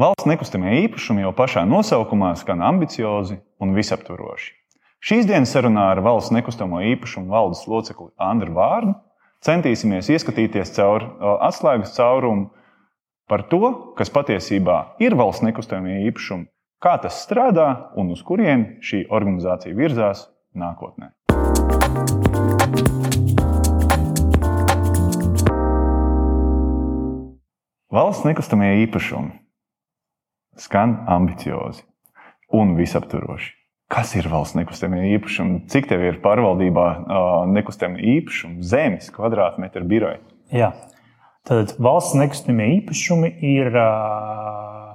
Valsts nekustamie īpašumi jau pašā nosaukumā skan ambiciozi un visaptvaroši. Šīs dienas sarunā ar valsts nekustamo īpašumu valdes locekli Andru Vārnu centīsimies ieskatīties caur atslēgas caurumu par to, kas patiesībā ir valsts nekustamie īpašumi, kā tas strādā un uz kurien šī organizācija virzās nākotnē. Valsts nekustamie īpašumi skan ambiciozi un visaptvaroši. Kas ir valsts nekustamie īpašumi? Cik tev ir pārvaldībā nekustamie īpašumi, zemes, kvadrātmetru biroja? Jā, tad valsts nekustamie īpašumi ir uh,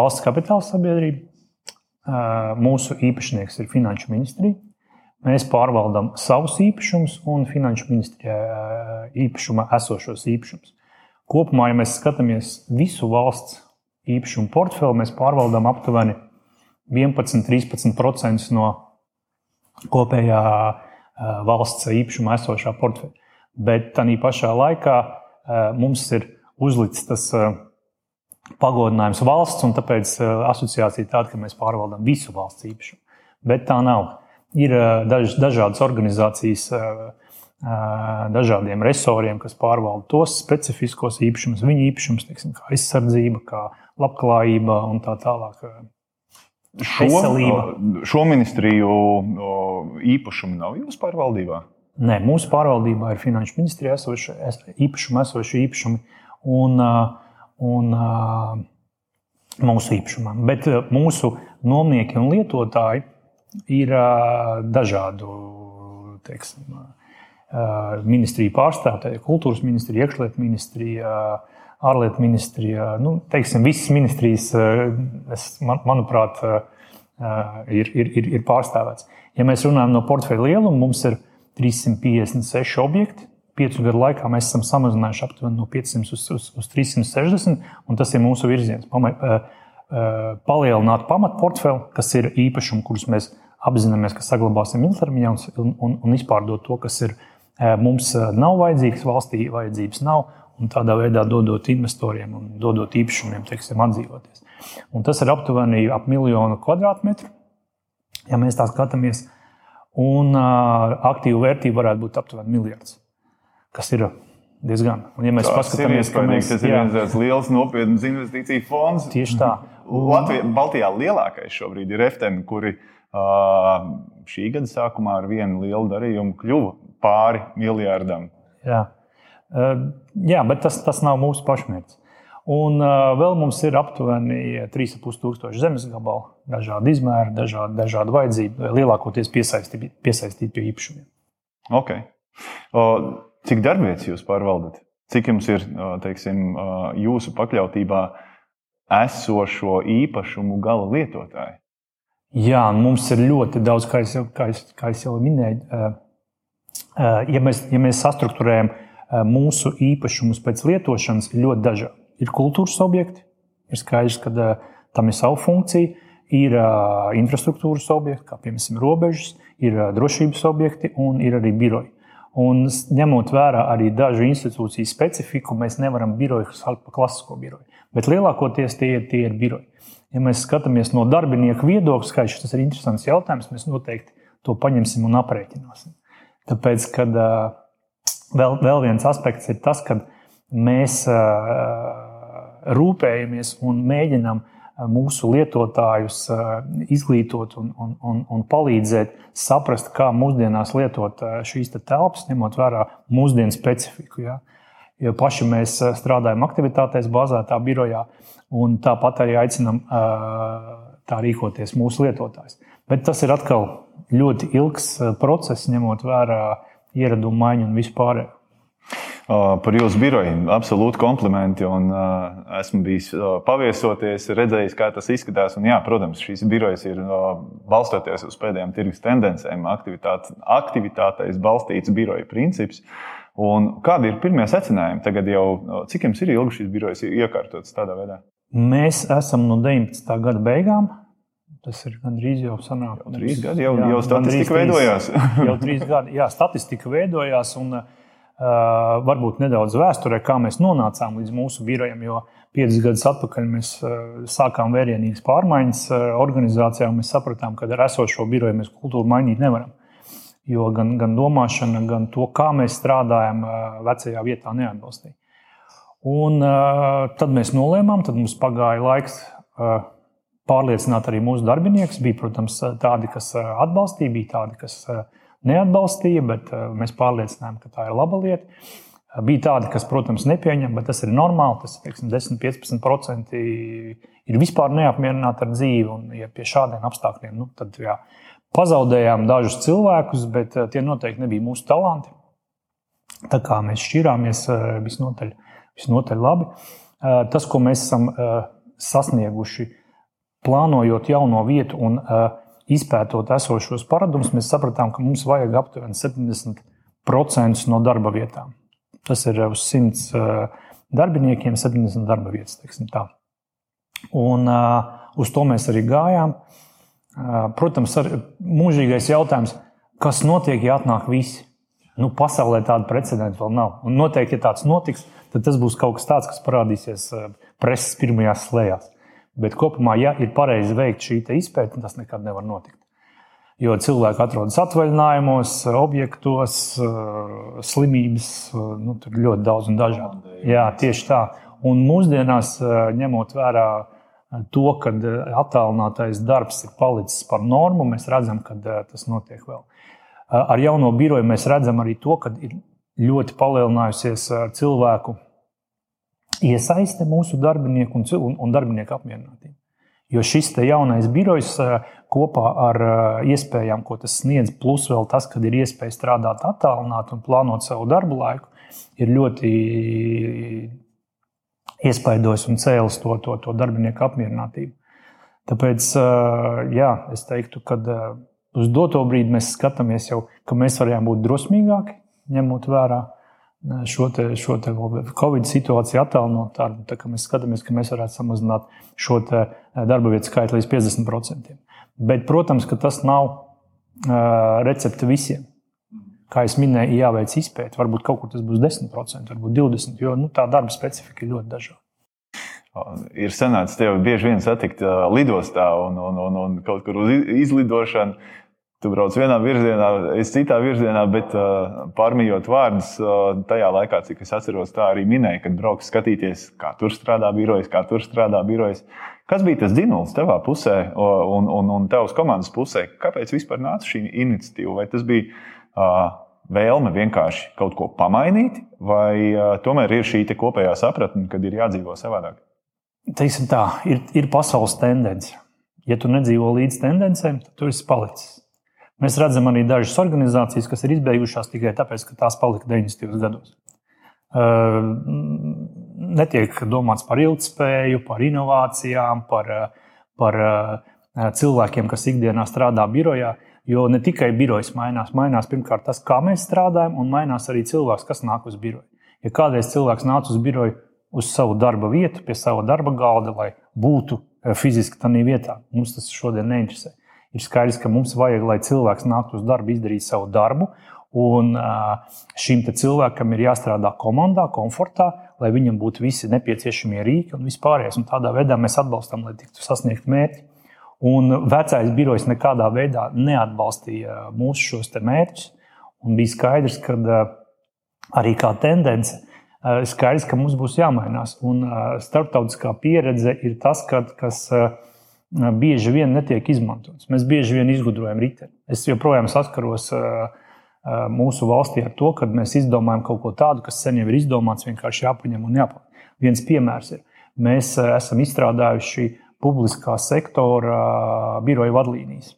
valsts kapitāla sabiedrība. Uh, mūsu īpašnieks ir Finanšu ministrija. Mēs pārvaldām savus īpašumus un Finanšu ministrijā īpašumā esošos īpašumus. Kopumā, ja mēs skatāmies visu valsts īpašumu portfeli mēs pārvaldām aptuveni 11-13% no kopējā valsts īpašuma esošā portfeļa. Bet tā pašā laikā mums ir uzlikts tas pagodinājums valsts, un tāpēc asociācija tāda, ka mēs pārvaldām visu valsts īpašumu. Bet tā nav. Ir daž, dažādas organizācijas, dažādiem resoriem, kas pārvalda tos specifiskos īpašumus, viņu īpašumus, teiksim, kā aizsardzība, kā labklājība un tā tālāk. Šo, veselība. šo ministriju īpašumu nav jūsu pārvaldībā? Nē, mūsu pārvaldībā ir finanšu ministrija esoši īpašumi, esoši īpašumi un, un mūsu īpašumam. Bet mūsu nomnieki un lietotāji ir dažādu teiksim, ministriju pārstāvji, kultūras ministrija, iekšlietu ministrija ārlietu ministrijā. Nu, teiksim, visas ministrijas, eh, es, man, manuprāt, eh, ir, ir, ir, ir pārstāvēts. Ja mēs runājam no portfeļa lieluma, mums ir 356 objekti. Piecu gadu laikā mēs esam samazinājuši aptuveni no 500 uz, uz, uz 360, un tas ir mūsu virziens. Pama, eh, palielināt pamatportfeli, kas ir īpašumi, kurus mēs apzināmies, ka saglabāsim ilgtermiņā, un, un, un izpārdot to, kas ir mums nav vajadzīgs, valstī vajadzības nav, un tādā veidā dodot investoriem un dodot īpašumiem, teiksim, atdzīvoties. Un tas ir aptuveni ap miljonu kvadrātmetru, ja mēs tā skatāmies. Un uh, aktīvu vērtību varētu būt aptuveni miljards, kas ir diezgan. Un, ja mēs tas paskatāmies, ka mēs, tas ir viens liels nopietns investīciju fonds. Tieši tā. Latvijā, Baltijā lielākais šobrīd ir FTM, kuri uh, šī gada sākumā ar vienu lielu darījumu kļuva pāri miljardam. Jā. Jā, bet tas, tas nav mūsu pašmērķis. Un uh, vēl mums ir aptuveni 3,5 zemes gabalu, dažādi izmēri, dažādi, dažādi vajadzību, lielākoties piesaistīti piesaistīt pie īpašumiem. Okay. O, cik darbvietas jūs pārvaldat? Cik jums ir teiksim, jūsu pakļautībā esošo īpašumu gala lietotāji? Jā, mums ir ļoti daudz, kā jau, kā es, kā es jau minēju. Ja mēs, ja mēs sastruktūrējam mūsu īpašumus pēc lietošanas ir ļoti dažādi. Ir kultūras objekti, ir skaidrs, ka tam ir sava funkcija, ir infrastruktūras objekti, kā piemēram robežas, ir drošības objekti un ir arī biroji. Un ņemot vērā arī dažu institūciju specifiku, mēs nevaram biroju saukt par klasisko biroju. Bet lielākoties tie, tie ir biroji. Ja mēs skatāmies no darbinieku viedokļa, skaidrs, tas ir interesants jautājums, mēs noteikti to paņemsim un aprēķināsim. Tāpēc, kad uh, vēl, vēl viens aspekts ir tas, ka mēs rūpējamies un mēģinām mūsu lietotājus izglītot un, un, un, un palīdzēt saprast, kā mūsdienās lietot šīs te telpas, ņemot vērā mūsdienu specifiku. Ja? Jo paši mēs strādājam aktivitātēs, bāzētā birojā, un tāpat arī aicinām tā rīkoties mūsu lietotājs. Bet tas ir atkal ļoti ilgs process, ņemot vērā ieradumu maiņu un vispār. Par jūsu biroju absolūti komplimenti. Un, uh, esmu bijis uh, paviesoties, redzējis, kā tas izskatās. Un, jā, protams, šīs birojas ir uh, balstoties uz pēdējām tirgus tendencēm, aktivitāte, aktivitātēs balstīts biroja princips. Un kādi ir pirmie secinājumi? Tagad jau cik jums ir ilgi šīs birojas iekārtotas tādā veidā? Mēs esam no 19. gada beigām Tas ir gandrīz jau sanāk. Jau trīs gadi, jau, jā, jau statistika veidojās. jau trīs gadi, jā, statistika veidojās. Un, uh, varbūt nedaudz vēsturē, kā mēs nonācām līdz mūsu birojam. Jo piecus gadus atpakaļ mēs sākām vērienīgas pārmaiņas organizācijā, un mēs sapratām, ka ar esošo biroju mēs kultūru mainīt nevaram. Jo gan, gan domāšana, gan to, kā mēs strādājam, vecajā vietā neatbalstīja. Un tad mēs nolēmām, tad mums pagāja laiks pārliecināt arī mūsu darbiniekus. Bija, protams, tādi, kas atbalstīja, bija tādi, kas neatbalstīja, bet mēs pārliecinājām, ka tā ir laba lieta. Bija tādi, kas, protams, nepieņem, bet tas ir normāli. Tas teiksim, 10-15% ir vispār neapmierināti ar dzīvi. Un, ja pie šādiem apstākļiem, nu, tad jā, pazaudējām dažus cilvēkus, bet tie noteikti nebija mūsu talanti. Tā kā mēs šķirāmies visnotaļ, visnotaļ labi. Tas, ko mēs esam sasnieguši, plānojot jauno vietu un izpētot esošos paradumus, mēs sapratām, ka mums vajag aptuveni 70% no darba vietām. Tas ir uz 100 darbiniekiem, 70 darba vietas. Un, uz to mēs arī gājām. Protams, ir mūžīgais jautājums, kas notiek, ja atnāk visi. Nu, pasaulē tāda precedenta vēl nav. Un noteikti, ja tāds notiks, tad tas būs kaut kas tāds, kas parādīsies preses pirmajās slēgās. Bet kopumā, ja ir pareizi veikt šī izpēta, tas nekad nevar notikt. Jo cilvēki atrodas atvaļinājumos, objektos, slimības, nu, tur ļoti daudz un dažādi. Jā, tieši tā. Un mūsdienās, ņemot vērā to, ka attālinātais darbs ir palicis par normu, mēs redzam, ka tas notiek vēl. Ar jauno biroju mēs redzam arī to, ka ir ļoti palielinājusies cilvēku iesaiste mūsu darbinieku un, un, un darbinieku apmierinātību. Jo šis jaunais birojs kopā ar iespējām, ko tas sniedz, plus vēl tas, ka ir iespēja strādāt attālināti un plānot savu darbu laiku, ir ļoti iespaidojis un cēlis to, to, to darbinieku apmierinātību. Tāpēc jā, es teiktu, ka uz doto brīdi mēs skatāmies jau, ka mēs varējām būt drosmīgāki, ņemot vērā šo, te, šo te Covid situāciju attālinot darbu. Tā, mēs skatāmies, ka mēs varētu samazināt šo eh, darba vietu skaitu līdz 50%. Bet, protams, ka tas nav uh, recepte visiem. Kā jau minēju, jāveic izpēta. Varbūt kaut kur tas būs 10%, varbūt 20%, jo nu, tā darba specifika ir ļoti dažāda. Ir sanācis tev bieži vien satikt lidostā un, un, un, un kaut kur uz izlidošanu. Tu brauc vienā virzienā, es citā virzienā, bet uh, pārmijot vārdus, uh, tajā laikā, cik es atceros, tā arī minēja, kad brauks skatīties, kā tur strādā birojas, kā tur strādā birojas. Kas bija tas dzinējums tavā pusē un, un, un tavas komandas pusē? Kāpēc vispār nāca šī iniciatīva? Vai tas bija uh, vēlme vienkārši kaut ko pamainīt, vai uh, tomēr ir šī kopējā sapratne, kad ir jādzīvo savādāk? Teiksim tā, ir, ir pasaules tendence. Ja tu nedzīvo līdz tendencēm, tad tu esi palicis. Mēs redzam arī dažas organizācijas, kas ir izbeigušās tikai tāpēc, ka tās palika 90. gados. Netiek domāts par ilgspēju, par inovācijām, par, par cilvēkiem, kas ikdienā strādā birojā. Jo ne tikai birojas mainās, mainās pirmkārt tas, kā mēs strādājam, un mainās arī cilvēks, kas nāk uz biroju. Ja kādreiz cilvēks nāca uz biroju uz savu darba vietu, pie sava darba galda, lai būtu fiziski tādā vietā, mums tas šodien neinteresē ir skaidrs, ka mums vajag, lai cilvēks nāktu uz darbu, izdarītu savu darbu. Un šim cilvēkam ir jāstrādā komandā, komfortā, lai viņam būtu visi nepieciešamie rīki un vispārējais. Un tādā veidā mēs atbalstām, lai tiktu sasniegt mērķi. Un vecais birojs nekādā veidā neatbalstīja mūsu šos mērķus. Un bija skaidrs, ka arī kā tendence, skaidrs, ka mums būs jāmainās. Un starptautiskā pieredze ir tas, ka, kas bieži vien netiek izmantots. Mēs bieži vien izgudrojam riteni. Es joprojām saskaros mūsu valstī ar to, ka mēs izdomājam kaut ko tādu, kas sen jau ir izdomāts, vienkārši jāpaņem un jāpaliek. Viens piemērs ir, mēs esam izstrādājuši publiskā sektora biroja vadlīnijas.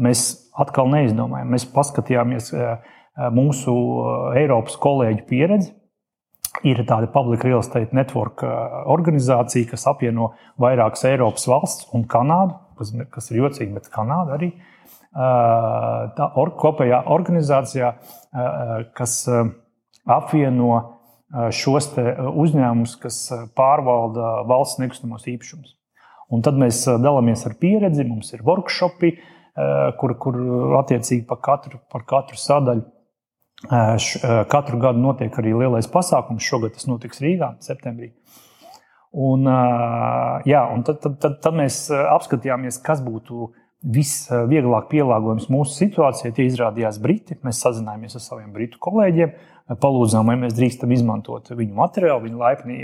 Mēs atkal neizdomājam, mēs paskatījāmies mūsu Eiropas kolēģu pieredzi, Ir tāda Public Real Estate Network uh, organizācija, kas apvieno vairākas Eiropas valsts un Kanādu, kas ir jocīgi, bet Kanāda arī. Uh, tā or, kopējā organizācijā, uh, kas apvieno šos uzņēmumus, kas pārvalda valsts nekustamos īpašumus. Un tad mēs dalāmies ar pieredzi, mums ir workshopi, kur, kur attiecīgi par katru, par katru sadaļu Katru gadu notiek arī lielais pasākums. Šogad tas notiks Rīgā, septembrī. Un, jā, un tad, tad, tad, tad mēs apskatījāmies, kas būtu visvieglāk pielāgojams mūsu situācijai. Tie izrādījās Briti. Mēs sazinājāmies ar saviem britu kolēģiem, palūdzām, vai mēs drīkstam izmantot viņu materiālu. Viņi laipni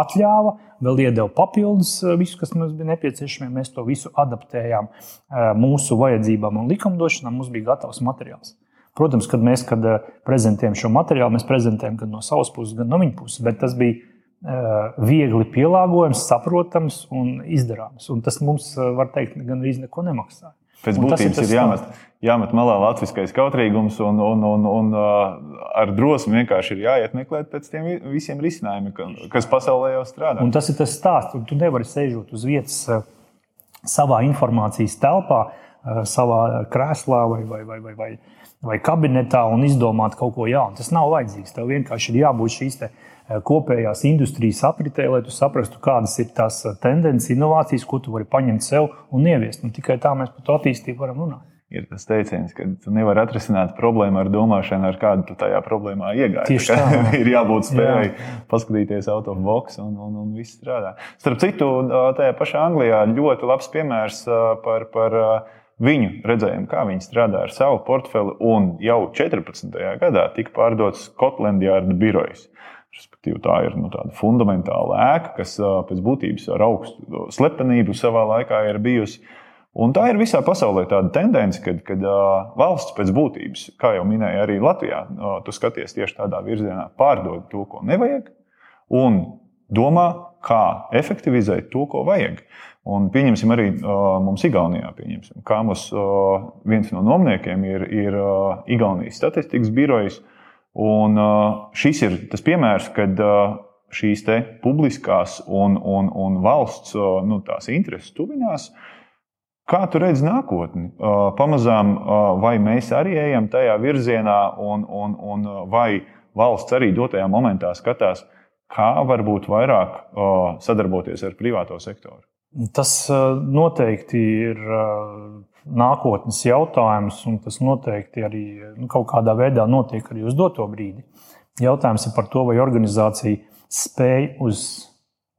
atļāva, vēl iedeva papildus visu, kas mums bija nepieciešams. Mēs to visu adaptējām mūsu vajadzībām un likumdošanām. Mums bija gatavs materiāls. Protams, kad mēs kad eh, prezentējam šo materiālu, mēs prezentējam gan no savas puses, gan no viņa puses, bet tas bija eh, viegli pielāgojams, saprotams un izdarāms. Un tas mums, eh, var teikt, gan arī neko nemaksā. Pēc būtības ir, ir jāmet, jāmet malā latviskais kautrīgums, un, un, un, un ar drosmi vienkārši ir jāiet meklēt pēc tiem visiem risinājumiem, kas pasaulē jau strādā. Un tas ir tas stāsts, un tu nevari sēžot uz vietas savā informācijas telpā, savā krēslā vai, vai, vai, vai, vai vai kabinetā un izdomāt kaut ko jaunu. Tas nav vajadzīgs. Tev vienkārši ir jābūt šīs eh, kopējās industrijas apritē, lai tu saprastu, kādas ir tās eh, tendences, inovācijas, ko tu vari paņemt sev un ieviest. Un tikai tā mēs par to attīstību varam runāt. Ir tas teiciens, ka tu nevari atrisināt problēmu ar domāšanu, ar kādu tu tajā problēmā iegāji. Tieši tā. ir jābūt spējai Jā. paskatīties out of box un, un, un viss strādā. Starp citu, tajā pašā Anglijā ļoti labs piemērs par. par viņu redzējumu, kā viņi strādā ar savu portfeli, un jau 14. gadā tika pārdots Scotland Yard birojas. Respektīvi, tā ir nu, tāda fundamentāla ēka, kas pēc būtības ar augstu slepenību savā laikā ir bijusi. Un tā ir visā pasaulē tāda tendence, kad, kad uh, valsts pēc būtības, kā jau minēja arī Latvijā, uh, tu skaties tieši tādā virzienā, pārdod to, ko nevajag, un domā, kā efektivizēt to, ko vajag. Un pieņemsim arī uh, mums Igaunijā, pieņemsim, kā mums uh, viens no nomniekiem ir, ir uh, Igaunijas statistikas birojas. Un uh, šis ir tas piemērs, kad uh, šīs publiskās un, un, un valsts uh, nu, intereses tuvinās. Kā tu redzi nākotni? Uh, pamazām, uh, vai mēs arī ejam tajā virzienā, un, un, un vai valsts arī dotajā momentā skatās, kā varbūt vairāk sadarboties ar privāto sektoru? Tas uh, noteikti ir uh, nākotnes jautājums, un tas noteikti arī nu, kaut kādā veidā notiek arī uz doto brīdi. Jautājums ir par to, vai organizācija spēj uz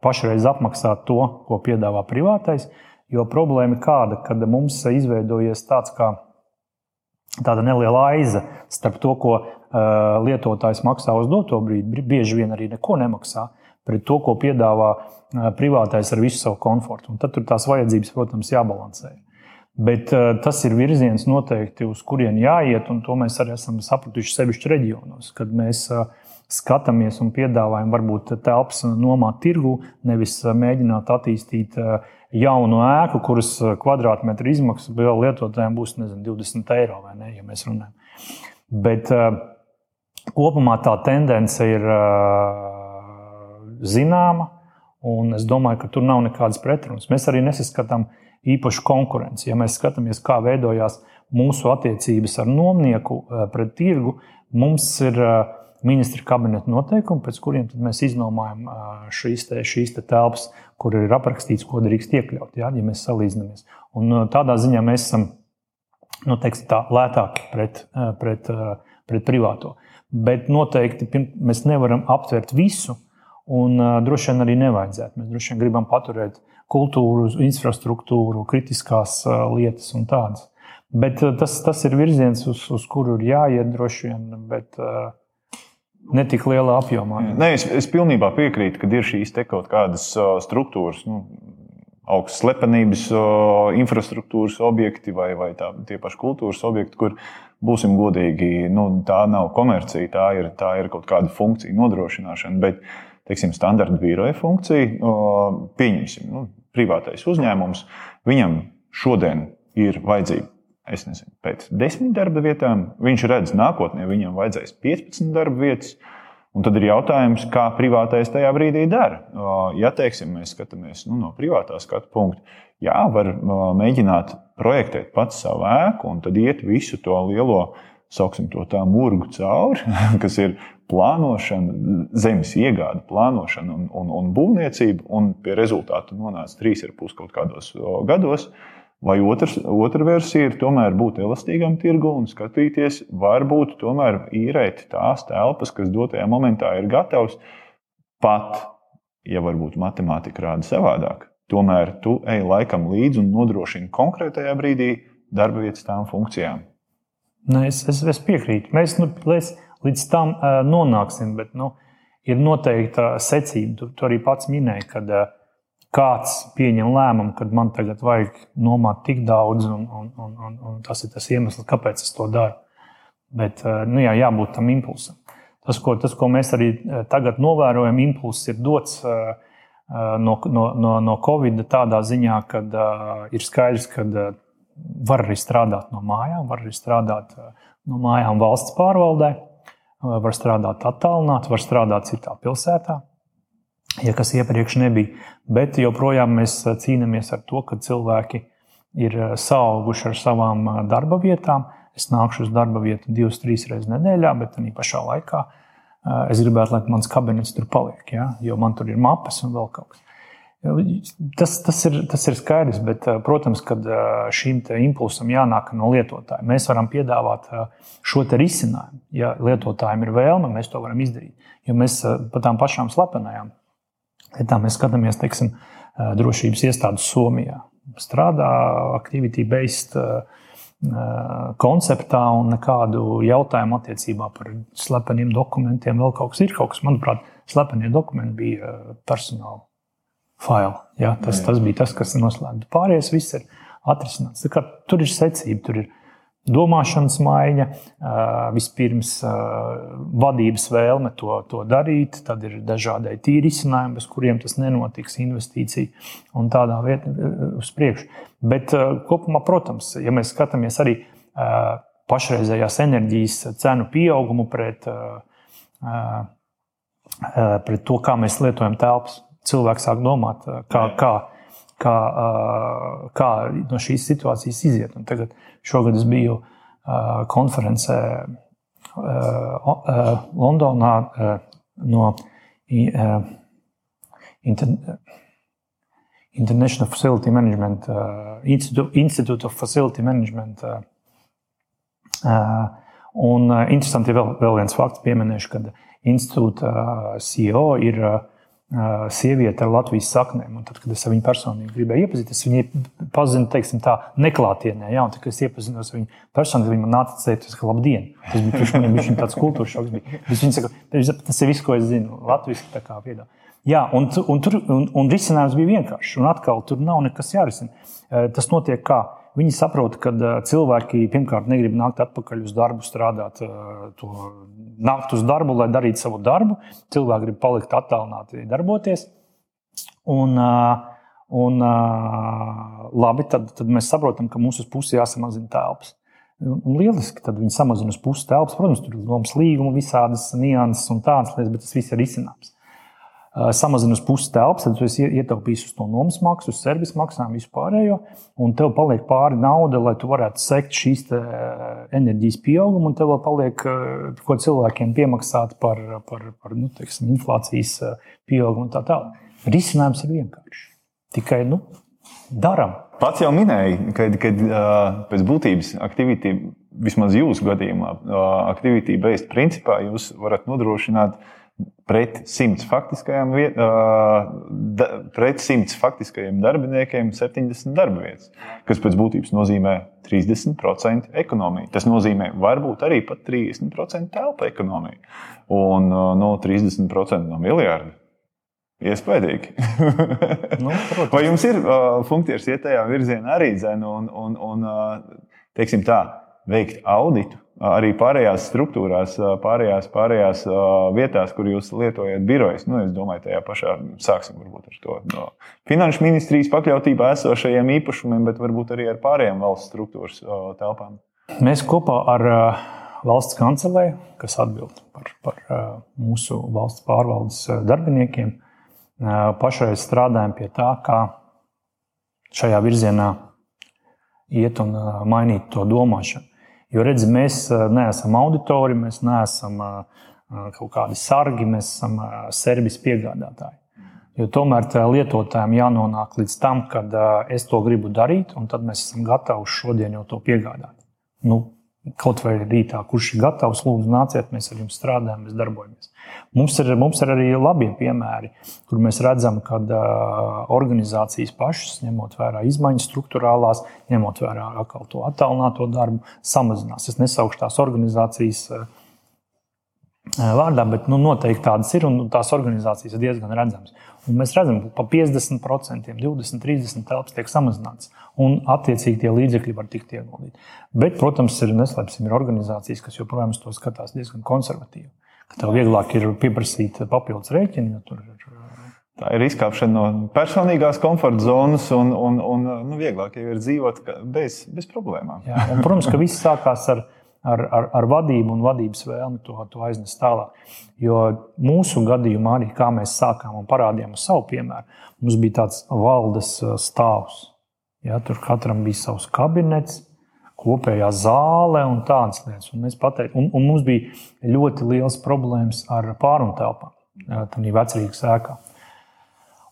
pašreiz apmaksāt to, ko piedāvā privātais. Jo problēma ir kāda, kad mums izveidojies tāds kā tāda neliela aiza starp to, ko uh, lietotājs maksā uz doto brīdi, bieži vien arī neko nemaksā, pret to, ko piedāvā uh, privātais ar visu savu komfortu. Un tad tur tās vajadzības, protams, jābalansē. Bet uh, tas ir virziens noteikti, uz kurien jāiet, un to mēs arī esam sapratuši sevišķi reģionos, kad mēs skatāmies un piedāvājam varbūt telpas nomāt tirgu, nevis mēģināt attīstīt uh, jaunu ēku, kuras kvadrātmetra izmaksa vēl lietotājiem būs nezinu, 20 eiro vai ne, ja mēs runājam. Bet kopumā tā tendence ir zināma Un es domāju, ka tur nav nekādas pretrunas. Mēs arī nesaskatām īpašu konkurenci. Ja mēs skatāmies, kā veidojās mūsu attiecības ar nomnieku eh, pret tirgu, mums ir eh, ministra kabineta noteikumi, pēc kuriem mēs iznomājam šīs, te, šīs te telpas, kur ir aprakstīts, ko drīkst iekļaut, ja, ja mēs salīdzinamies. Un tādā ziņā mēs esam nu, teiksim, tā, lētāki pret, pret, pret privāto. Bet noteikti mēs nevaram aptvert visu Un droši vien arī nevajadzētu. Mēs droši vien gribam paturēt kultūru, infrastruktūru, kritiskās lietas un tādas. Bet tas, tas ir virziens, uz, uz kuru ir jāiet droši vien, bet uh, ne tik lielā apjomā. Nē, es, es pilnībā piekrītu, ka ir šīs kaut kādas struktūras. Nu, augstas slepenības infrastruktūras objekti vai, vai tā, tie paši kultūras objekti, kur būsim godīgi, nu, tā nav komercija, tā ir, tā ir kaut kāda funkcija nodrošināšana. Bet, teiksim, standarta biroja funkciju. Pieņemsim, nu, privātais uzņēmums, viņam šodien ir vajadzība. Es nezinu, pēc desmit darba vietām viņš redz, nākotnē viņam vajadzēs 15 darba vietas. Un tad ir jautājums, kā privātais tajā brīdī dara. Ja teiksim, mēs skatāmies nu, no privātā skatu punkta, jā, var mēģināt projektēt pats savu ēku un tad iet visu to lielo, sauksim to tā, murgu cauri, kas ir plānošana, zemes iegāde, plānošana un, un, un būvniecība, un pie rezultātu nonāca 3,5 kaut kādos gados. Vai otrs, otra versija ir tomēr būt elastīgam tirgu un skatīties, varbūt tomēr īrēt tās telpas, kas dotajā momentā ir gatavas, pat ja varbūt matemātika rāda savādāk. Tomēr tu ej laikam līdzi un nodrošini konkrētajā brīdī darba vietas tām funkcijām. Ne, es, es, es piekrītu. Mēs nu, līdz, līdz tam uh, nonāksim, bet nu, ir noteikta secība. Tu, tu arī pats minēji, ka uh, kāds pieņem lēmumu, ka man tagad vajag nomāt tik daudz, un, un, un, un, un tas ir tas iemesls, kāpēc es to daru. Bet uh, nu, jā, jābūt tam impulsam. Tas ko, tas, ko mēs arī tagad novērojam, impulss ir dots uh, no, no, no, no Covid tādā ziņā, ka ir skaidrs, ka var arī strādāt no mājām, var arī strādāt no mājām valsts pārvaldē, var strādāt attālināti, var strādāt citā pilsētā, ja kas iepriekš nebija. Bet joprojām mēs uh, cīnāmies ar to, ka cilvēki ir sauguši ar savām darba vietām. Es nākšu uz darba vietu divas, trīs reizes nedēļā, bet arī pašā laikā es gribētu, lai mans kabinets tur paliek, ja? jo man tur ir mapes un vēl kaut kas. Tas, tas, ir, tas ir skaidrs, bet, eh, protams, ka eh, šim impulsam jānāk no lietotāja. Mēs varam piedāvāt eh, šo risinājumu. Ja lietotājiem ir vēlme, mēs to varam izdarīt. Jo mēs par tām pašām slepenajām lietām skatāmies, teiksim, drošības iestādes Somijā. Strādā activity-based konceptā un nekādu jautājumu attiecībā par slepeniem dokumentiem. Vēl kaut kas ir, kaut kas, manuprāt, slepenie dokumenti bija personāla failu. Ja? Tas, tas bija tas, kas noslēgts. Pārējais viss ir atrisināts. Tur ir secība, tur ir domāšanas maiņa, vispirms vadības vēlme to, to darīt, tad ir dažādi tīri izcinājumi, bez kuriem tas nenotiks, investīcija un tādā vietā uz priekšu. Bet kopumā, protams, ja mēs skatāmies arī pašreizējās enerģijas cenu pieaugumu pret, pret to, kā mēs lietojam telpas cilvēks sāk domāt, kā, kā, kā, kā no šīs situācijas iziet. Un tagad šogad es biju konferencē Londonā no International Facility Management, Institute of Facility Management. Un interesanti vēl, vēl viens fakts pieminēšu, kad institūta CEO ir uh, sieviete ar Latvijas saknēm. Un tad, kad es viņu personīgi gribēju iepazīties, es viņu pazinu, teiksim, tā neklātienē. Jā, un tad, kad es iepazinos ar viņu personīgi, viņa man nāca teikt, ka labdien! Tas bija priekš maniem bija tāds kultūras šoks. Bija. Viņa saka, tas ir viss, ko es zinu, latviešu tā kā viedā. Jā, un, un, tur, un, un risinājums bija vienkāršs. Un atkal tur nav nekas jārisina. Tas notiek kā Viņi saprot, ka cilvēki pirmkārt negrib nākt atpakaļ uz darbu, strādāt, to, nākt uz darbu, lai darītu savu darbu. Cilvēki grib palikt attālināti, darboties. Un, un, labi, tad, tad mēs saprotam, ka mums uz pusi jāsamazina telpas. Un lieliski, tad viņi samazina uz pusi telpas. Protams, tur ir lomas līguma, visādas nianses un tādas lietas, bet tas viss ir izcināms samazina uz pusi telpas, tad tu esi ietaupījis uz to nomas maksu, uz servis maksām, vispārējo, un tev paliek pāri nauda, lai tu varētu sekt šīs enerģijas pieaugumu, un tev vēl paliek ko cilvēkiem piemaksāt par, par, par nu, teiksim, inflācijas pieaugumu un tā tālāk. Risinājums ir vienkāršs. Tikai nu, darām. Pats jau minēja, ka, pēc būtības aktivitāte, vismaz jūsu gadījumā, aktivitāte-based principā jūs varat nodrošināt pret simts faktiskajiem, da, pret simts faktiskajiem darbiniekiem 70 darba vietas, kas pēc būtības nozīmē 30% ekonomiju. Tas nozīmē varbūt arī pat 30% telpa ekonomiju un no 30% no miljarda. Iespējams. nu, protams. Vai jums ir uh, funkcijas iet tajā virzienā arī dzēna un, un, un uh, teiksim tā, veikt auditu arī pārējās struktūrās, pārējās, pārējās vietās, kur jūs lietojat birojas. Nu, es domāju, tajā pašā sāksim varbūt ar to no finanšu ministrijas pakļautībā esošajiem īpašumiem, bet varbūt arī ar pārējām valsts struktūras telpām. Mēs kopā ar valsts kancelēju, kas atbild par, par mūsu valsts pārvaldes darbiniekiem, pašreiz strādājam pie tā, kā šajā virzienā iet un mainīt to domāšanu. Jo redz, mēs eh, neesam auditori, mēs neesam eh, eh, kaut kādi sargi, mēs esam servis piegādātāji. Jo tomēr lietotājiem jānonāk līdz tam, kad es to gribu darīt, un tad mēs esam gatavi šodien jau to piegādāt. Nu, kaut vai rītā, kurš ir gatavs, lūdzu, nāciet, mēs ar jums strādājam, mēs darbojamies. Mums ir, mums ir arī labi piemēri, kur mēs redzam, ka uh, organizācijas pašas, ņemot vērā izmaiņas struktūrālās, ņemot vērā atkal to attālināto darbu, samazinās. Es nesaukšu tās organizācijas. Uh, vārdā, bet nu, noteikti tādas ir un tās organizācijas ir diezgan redzamas. Un mēs redzam, ka pa 50%, 20, 30 telpas tiek samazināts, un attiecīgi tie līdzekļi var tikt ieguldīti. Bet, protams, ir neslēpsim, ir organizācijas, kas joprojām to skatās diezgan konservatīvi. Tev vieglāk ir pieprasīt papildus rēķinu, jo tur ir. Tā ir izkāpšana no personīgās komforta zonas, un, un, un nu, vieglāk ir dzīvot bez, bez problēmām. Jā, un, protams, ka viss sākās ar ar, ar, ar vadību un vadības vēlmi to, to aiznest tālāk. Jo mūsu gadījumā, arī kā mēs sākām un parādījām savu piemēru, mums bija tāds valdes uh, stāvs. Ja, tur katram bija savs kabinets, kopējā zāle un tādas lietas. Un, pateic, un, un mums bija ļoti liels problēmas ar pārunu telpām, tādā vecrīgas ēkā.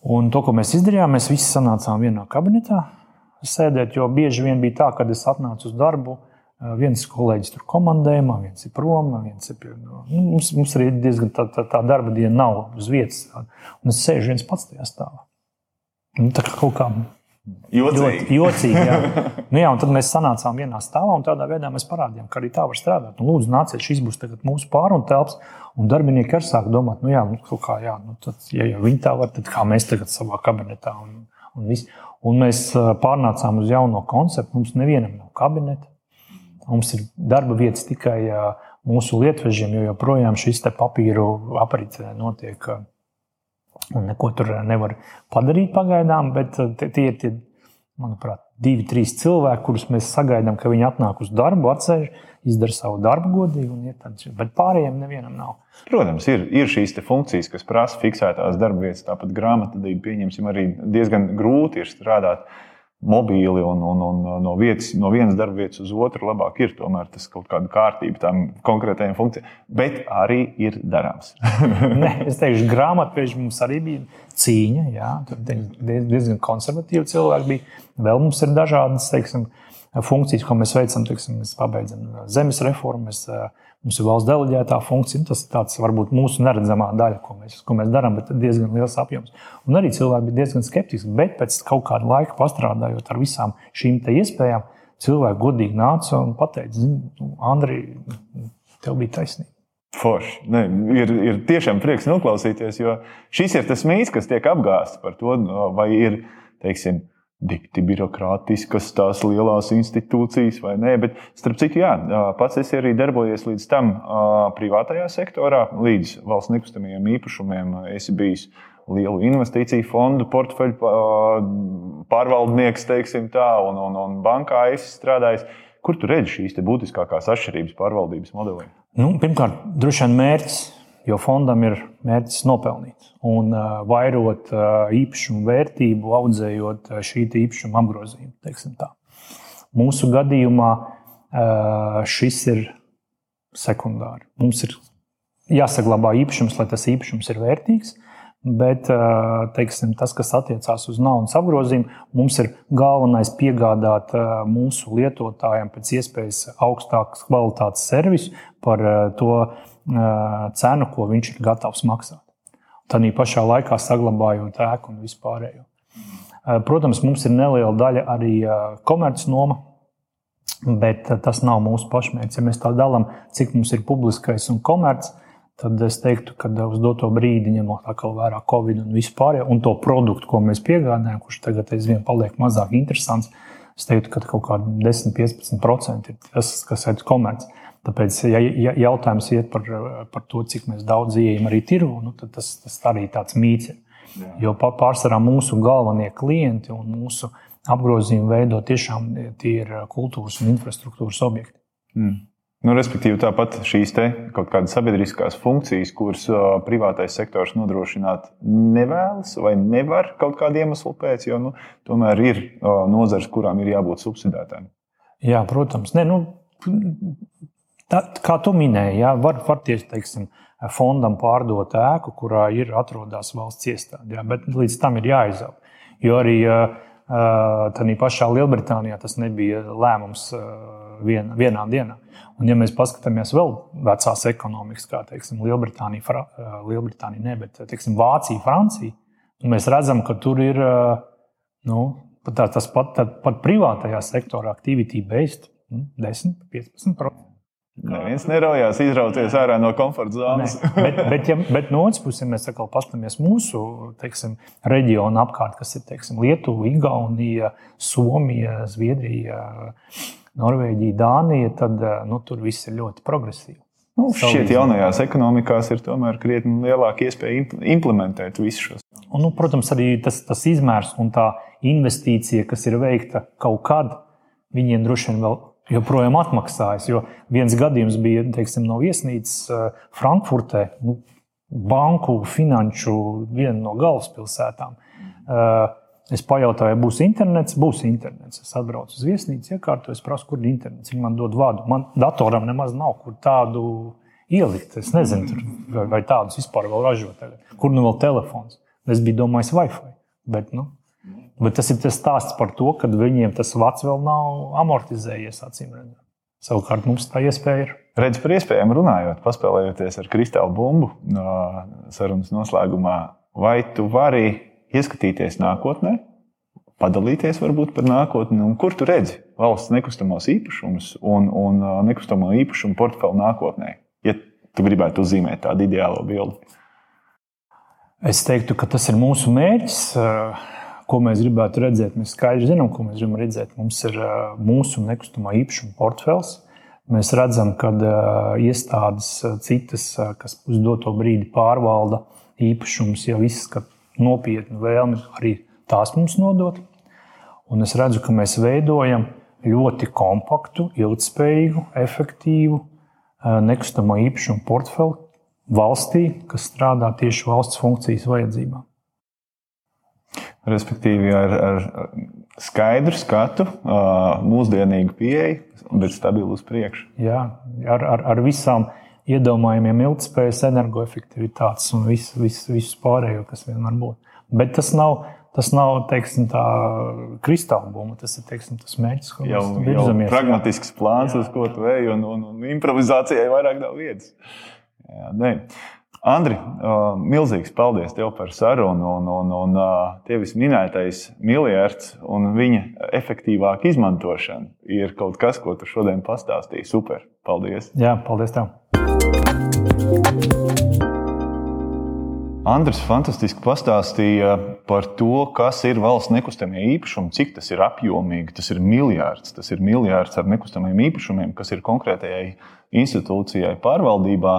Un to, ko mēs izdarījām, mēs visi sanācām vienā kabinetā sēdēt, jo bieži vien bija tā, kad es atnācu uz darbu, Viens kolēģis tur komandējumā, viens ir prom, viens ir pie, nu, mums, mums arī diezgan tā, tā, tā darba diena nav uz vietas. Un es sēžu viens pats tajā stāvā. Nu, tā kā kaut kā Jocīgi. Jocīgi jā. nu, jā, tad mēs sanācām vienā stāvā un tādā veidā mēs parādījām, ka arī tā var strādāt. Nu, lūdzu, nāciet, šis būs mūsu pārunu telps. Un darbinieki arī sāk domāt, nu, jā, nu, kā, jā, nu, tad, ja, ja viņi tā var, tad kā mēs tagad savā kabinetā un, un viss. Un mēs pārnācām uz jauno konceptu. Mums nevienam nav kabineta. Mums ir darba vietas tikai mūsu lietvežiem, jo joprojām šis papīru aprite notiek. Un neko tur nevar padarīt pagaidām, bet tie ir tie, manuprāt, divi, trīs cilvēki, kurus mēs sagaidām, ka viņi atnāk uz darbu, atceļ, izdara savu darbu godīgi un tāds. Bet pārējiem nevienam nav. Protams, ir, ir šīs funkcijas, kas prasa fiksētās darba vietas, tāpat grāmatvedība, pieņemsim, arī diezgan grūti ir strādāt mobīli un, un, un no, vietas, no vienas darba vietas uz otru, labāk ir tomēr tas kaut kāda kārtība tam konkrētajām funkcijām. Bet arī ir darāms. Nē, es teikšu, grāmatveži mums arī bija cīņa. Jā, tur diezgan konservatīvi cilvēki bija. Vēl mums ir dažādas teiksim, funkcijas, ko mēs veicam. Teiksim, mēs pabeidzam zemes reformu. Mēs, Mums ir valsts deleģētā funkcija. Tas ir tāds varbūt mūsu neredzamā daļa, ko mēs, ko mēs darām, bet diezgan liels apjoms. Un arī cilvēki bija diezgan skeptiski. Bet pēc kaut kāda laika pastrādājot ar visām šīm iespējām, cilvēki godīgi nāca un teica, nu, Andri, tev bija taisnība. Forši. Ne, ir, ir tiešām prieks noklausīties, jo šis ir tas mīts, kas tiek apgāsts par to, vai ir, teiksim, dikti birokrātiskas tās lielās institūcijas vai nē. Bet, starp citu, jā, pats es arī darbojies līdz tam privātajā sektorā, līdz valsts nekustamajiem īpašumiem. Es biju lielu investīciju fondu portfeļu pārvaldnieks, teiksim tā, un, un, un bankā es strādāju. Kur tu redzi šīs būtiskākās atšķirības pārvaldības modelī? Nu, pirmkārt, droši vien mērķis jo fondam ir mērķis nopelnīt un vairot īpašumu vērtību, audzējot šī īpašuma apgrozījumu. Mūsu gadījumā šis ir sekundāri. Mums ir jāsaglabā īpašums, lai tas īpašums ir vērtīgs. Bet teiksim, tas, kas attiecās uz naudas apgrozījumu, mums ir galvenais piegādāt mūsu lietotājiem pēc iespējas augstākas kvalitātes servisu par to cenu, ko viņš ir gatavs maksāt. Tad pašā laikā saglabājot ēku un vispārējo. Protams, mums ir neliela daļa arī komercnoma, bet tas nav mūsu pašmērķis. Ja mēs tā dalām, cik mums ir publiskais un komerciāls, tad es teiktu, ka uz doto brīdi, ņemot vērā Covid un vispār, un to produktu, ko mēs piegādājam, kurš tagad aizvien paliek mazāk interesants, es teiktu, ka kaut kādi 10-15% ir tas, kas ir komerciāls. Tāpēc, ja, ja jautājums iet par, par to, cik daudz ieejam arī tirgu, nu, tad tas, tas arī tāds mīts. Jā. Jo pārsvarā mūsu galvenie klienti un mūsu apgrozījumi veido tiešām tie ir kultūras un infrastruktūras objekti. Mm. Nu, respektīvi, tāpat šīs kaut kādas sabiedriskās funkcijas, kuras privātais sektors nodrošināt nevēlas vai nevar kaut kāda iemesla pēc, jo nu, tomēr ir nozares, kurām ir jābūt subsidētām. Jā, protams. Ne, nu, Tā, kā tu minēji, jā, var, var tieši teiksim, fondam pārdot ēku, kurā ir atrodas valsts iestāde. Ja, bet līdz tam ir jāizaug. Jo arī tādā pašā Lielbritānijā tas nebija lēmums vien, vienā dienā. Un, ja mēs paskatāmies vēl vecās ekonomikas, kā teiksim, Lielbritānija, Fra, Lielbritānija ne, bet teiksim, Vācija, Francija, mēs redzam, ka tur ir nu, tā, tas pat, pat privātajā sektorā aktivitāte based 10-15%. Neviens neraujās izrauties ārā no komforta zonas. bet, bet, ja, bet no otras puses, ja mēs paskatāmies mūsu teiksim, reģionu apkārt, kas ir teiksim, Lietuva, Igaunija, Somija, Zviedrija, Norvēģija, Dānija, tad nu, tur viss ir ļoti progresīvi. Nu, šķiet, jaunajās ekonomikās ir tomēr krietni lielāka iespēja implementēt visus šos. Un, nu, protams, arī tas, tas izmērs un tā investīcija, kas ir veikta kaut kad, viņiem droši vien vēl joprojām atmaksājas. Jo viens gadījums bija teiksim, no viesnīcas eh, Frankfurtē, nu, banku, finanšu viena no galvaspilsētām. Eh, es pajautāju, būs internets. Būs internets. Es atbraucu uz viesnīcu, iekārtoju, prasu, kur ir internets. Viņi man dod vadu. Man datoram nemaz nav kur tādu ielikt. Es nezinu, tur, vai tādus vispār vēl ražot. Kur nu vēl telefons? Es biju domājis, Wi-Fi. Bet, nu, Bet tas ir tas stāsts par to, ka viņiem tas vats vēl nav amortizējies. Savukārt mums tā iespēja ir. Redz par iespējām runājot, paspēlējoties ar kristālu bumbu no sarunas noslēgumā, vai tu vari ieskatīties nākotnē, padalīties varbūt par nākotni, un kur tu redzi valsts nekustamos īpašumus un, un nekustamo īpašumu portfeli nākotnē, ja tu gribētu uzzīmēt tādu ideālo bildi? Es teiktu, ka tas ir mūsu mērķis. Ko mēs gribētu redzēt. Mēs skaidri zinām, ko mēs gribam redzēt. Mums ir mūsu nekustamā īpašuma portfels. Mēs redzam, ka iestādes citas, kas uz doto brīdi pārvalda īpašumus, jau izskata nopietnu vēlmi arī tās mums nodot. Un es redzu, ka mēs veidojam ļoti kompaktu, ilgspējīgu, efektīvu nekustamo īpašumu portfeli valstī, kas strādā tieši valsts funkcijas vajadzībām. Respektīvi, ar, ar skaidru skatu, mūsdienīgu pieeju, bet stabilu uz priekšu. Jā, ar, ar, ar visām iedomājumiem, ilgspējas, energoefektivitātes un visu, visu, visu pārējo, kas vien var būt. Bet tas nav. Tas nav teiksim, tā kristāla bumba, tas ir teiksim, tas mērķis, ko jau, mēs virzamies. Pragmatisks plāns, jā. uz ko tu ej, un, un, un improvizācijai vairāk nav vietas. Jā, ne. Andri, milzīgs paldies tev par sarunu. Un, un, un tevis minētais miljards un viņa efektīvāka izmantošana ir kaut kas, ko tu šodien pastāstīji. Super! Paldies! Jā, paldies tev! Andris fantastiski pastāstīja par to, kas ir valsts nekustamie īpašumi, cik tas ir apjomīgi. Tas ir miljards. Tas ir miljards ar nekustamiem īpašumiem, kas ir konkrētajai institūcijai pārvaldībā.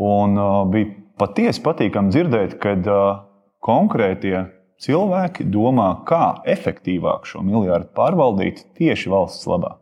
Un bija patiesi patīkami dzirdēt, kad uh, konkrētie cilvēki domā, kā efektīvāk šo miljardu pārvaldīt tieši valsts labā.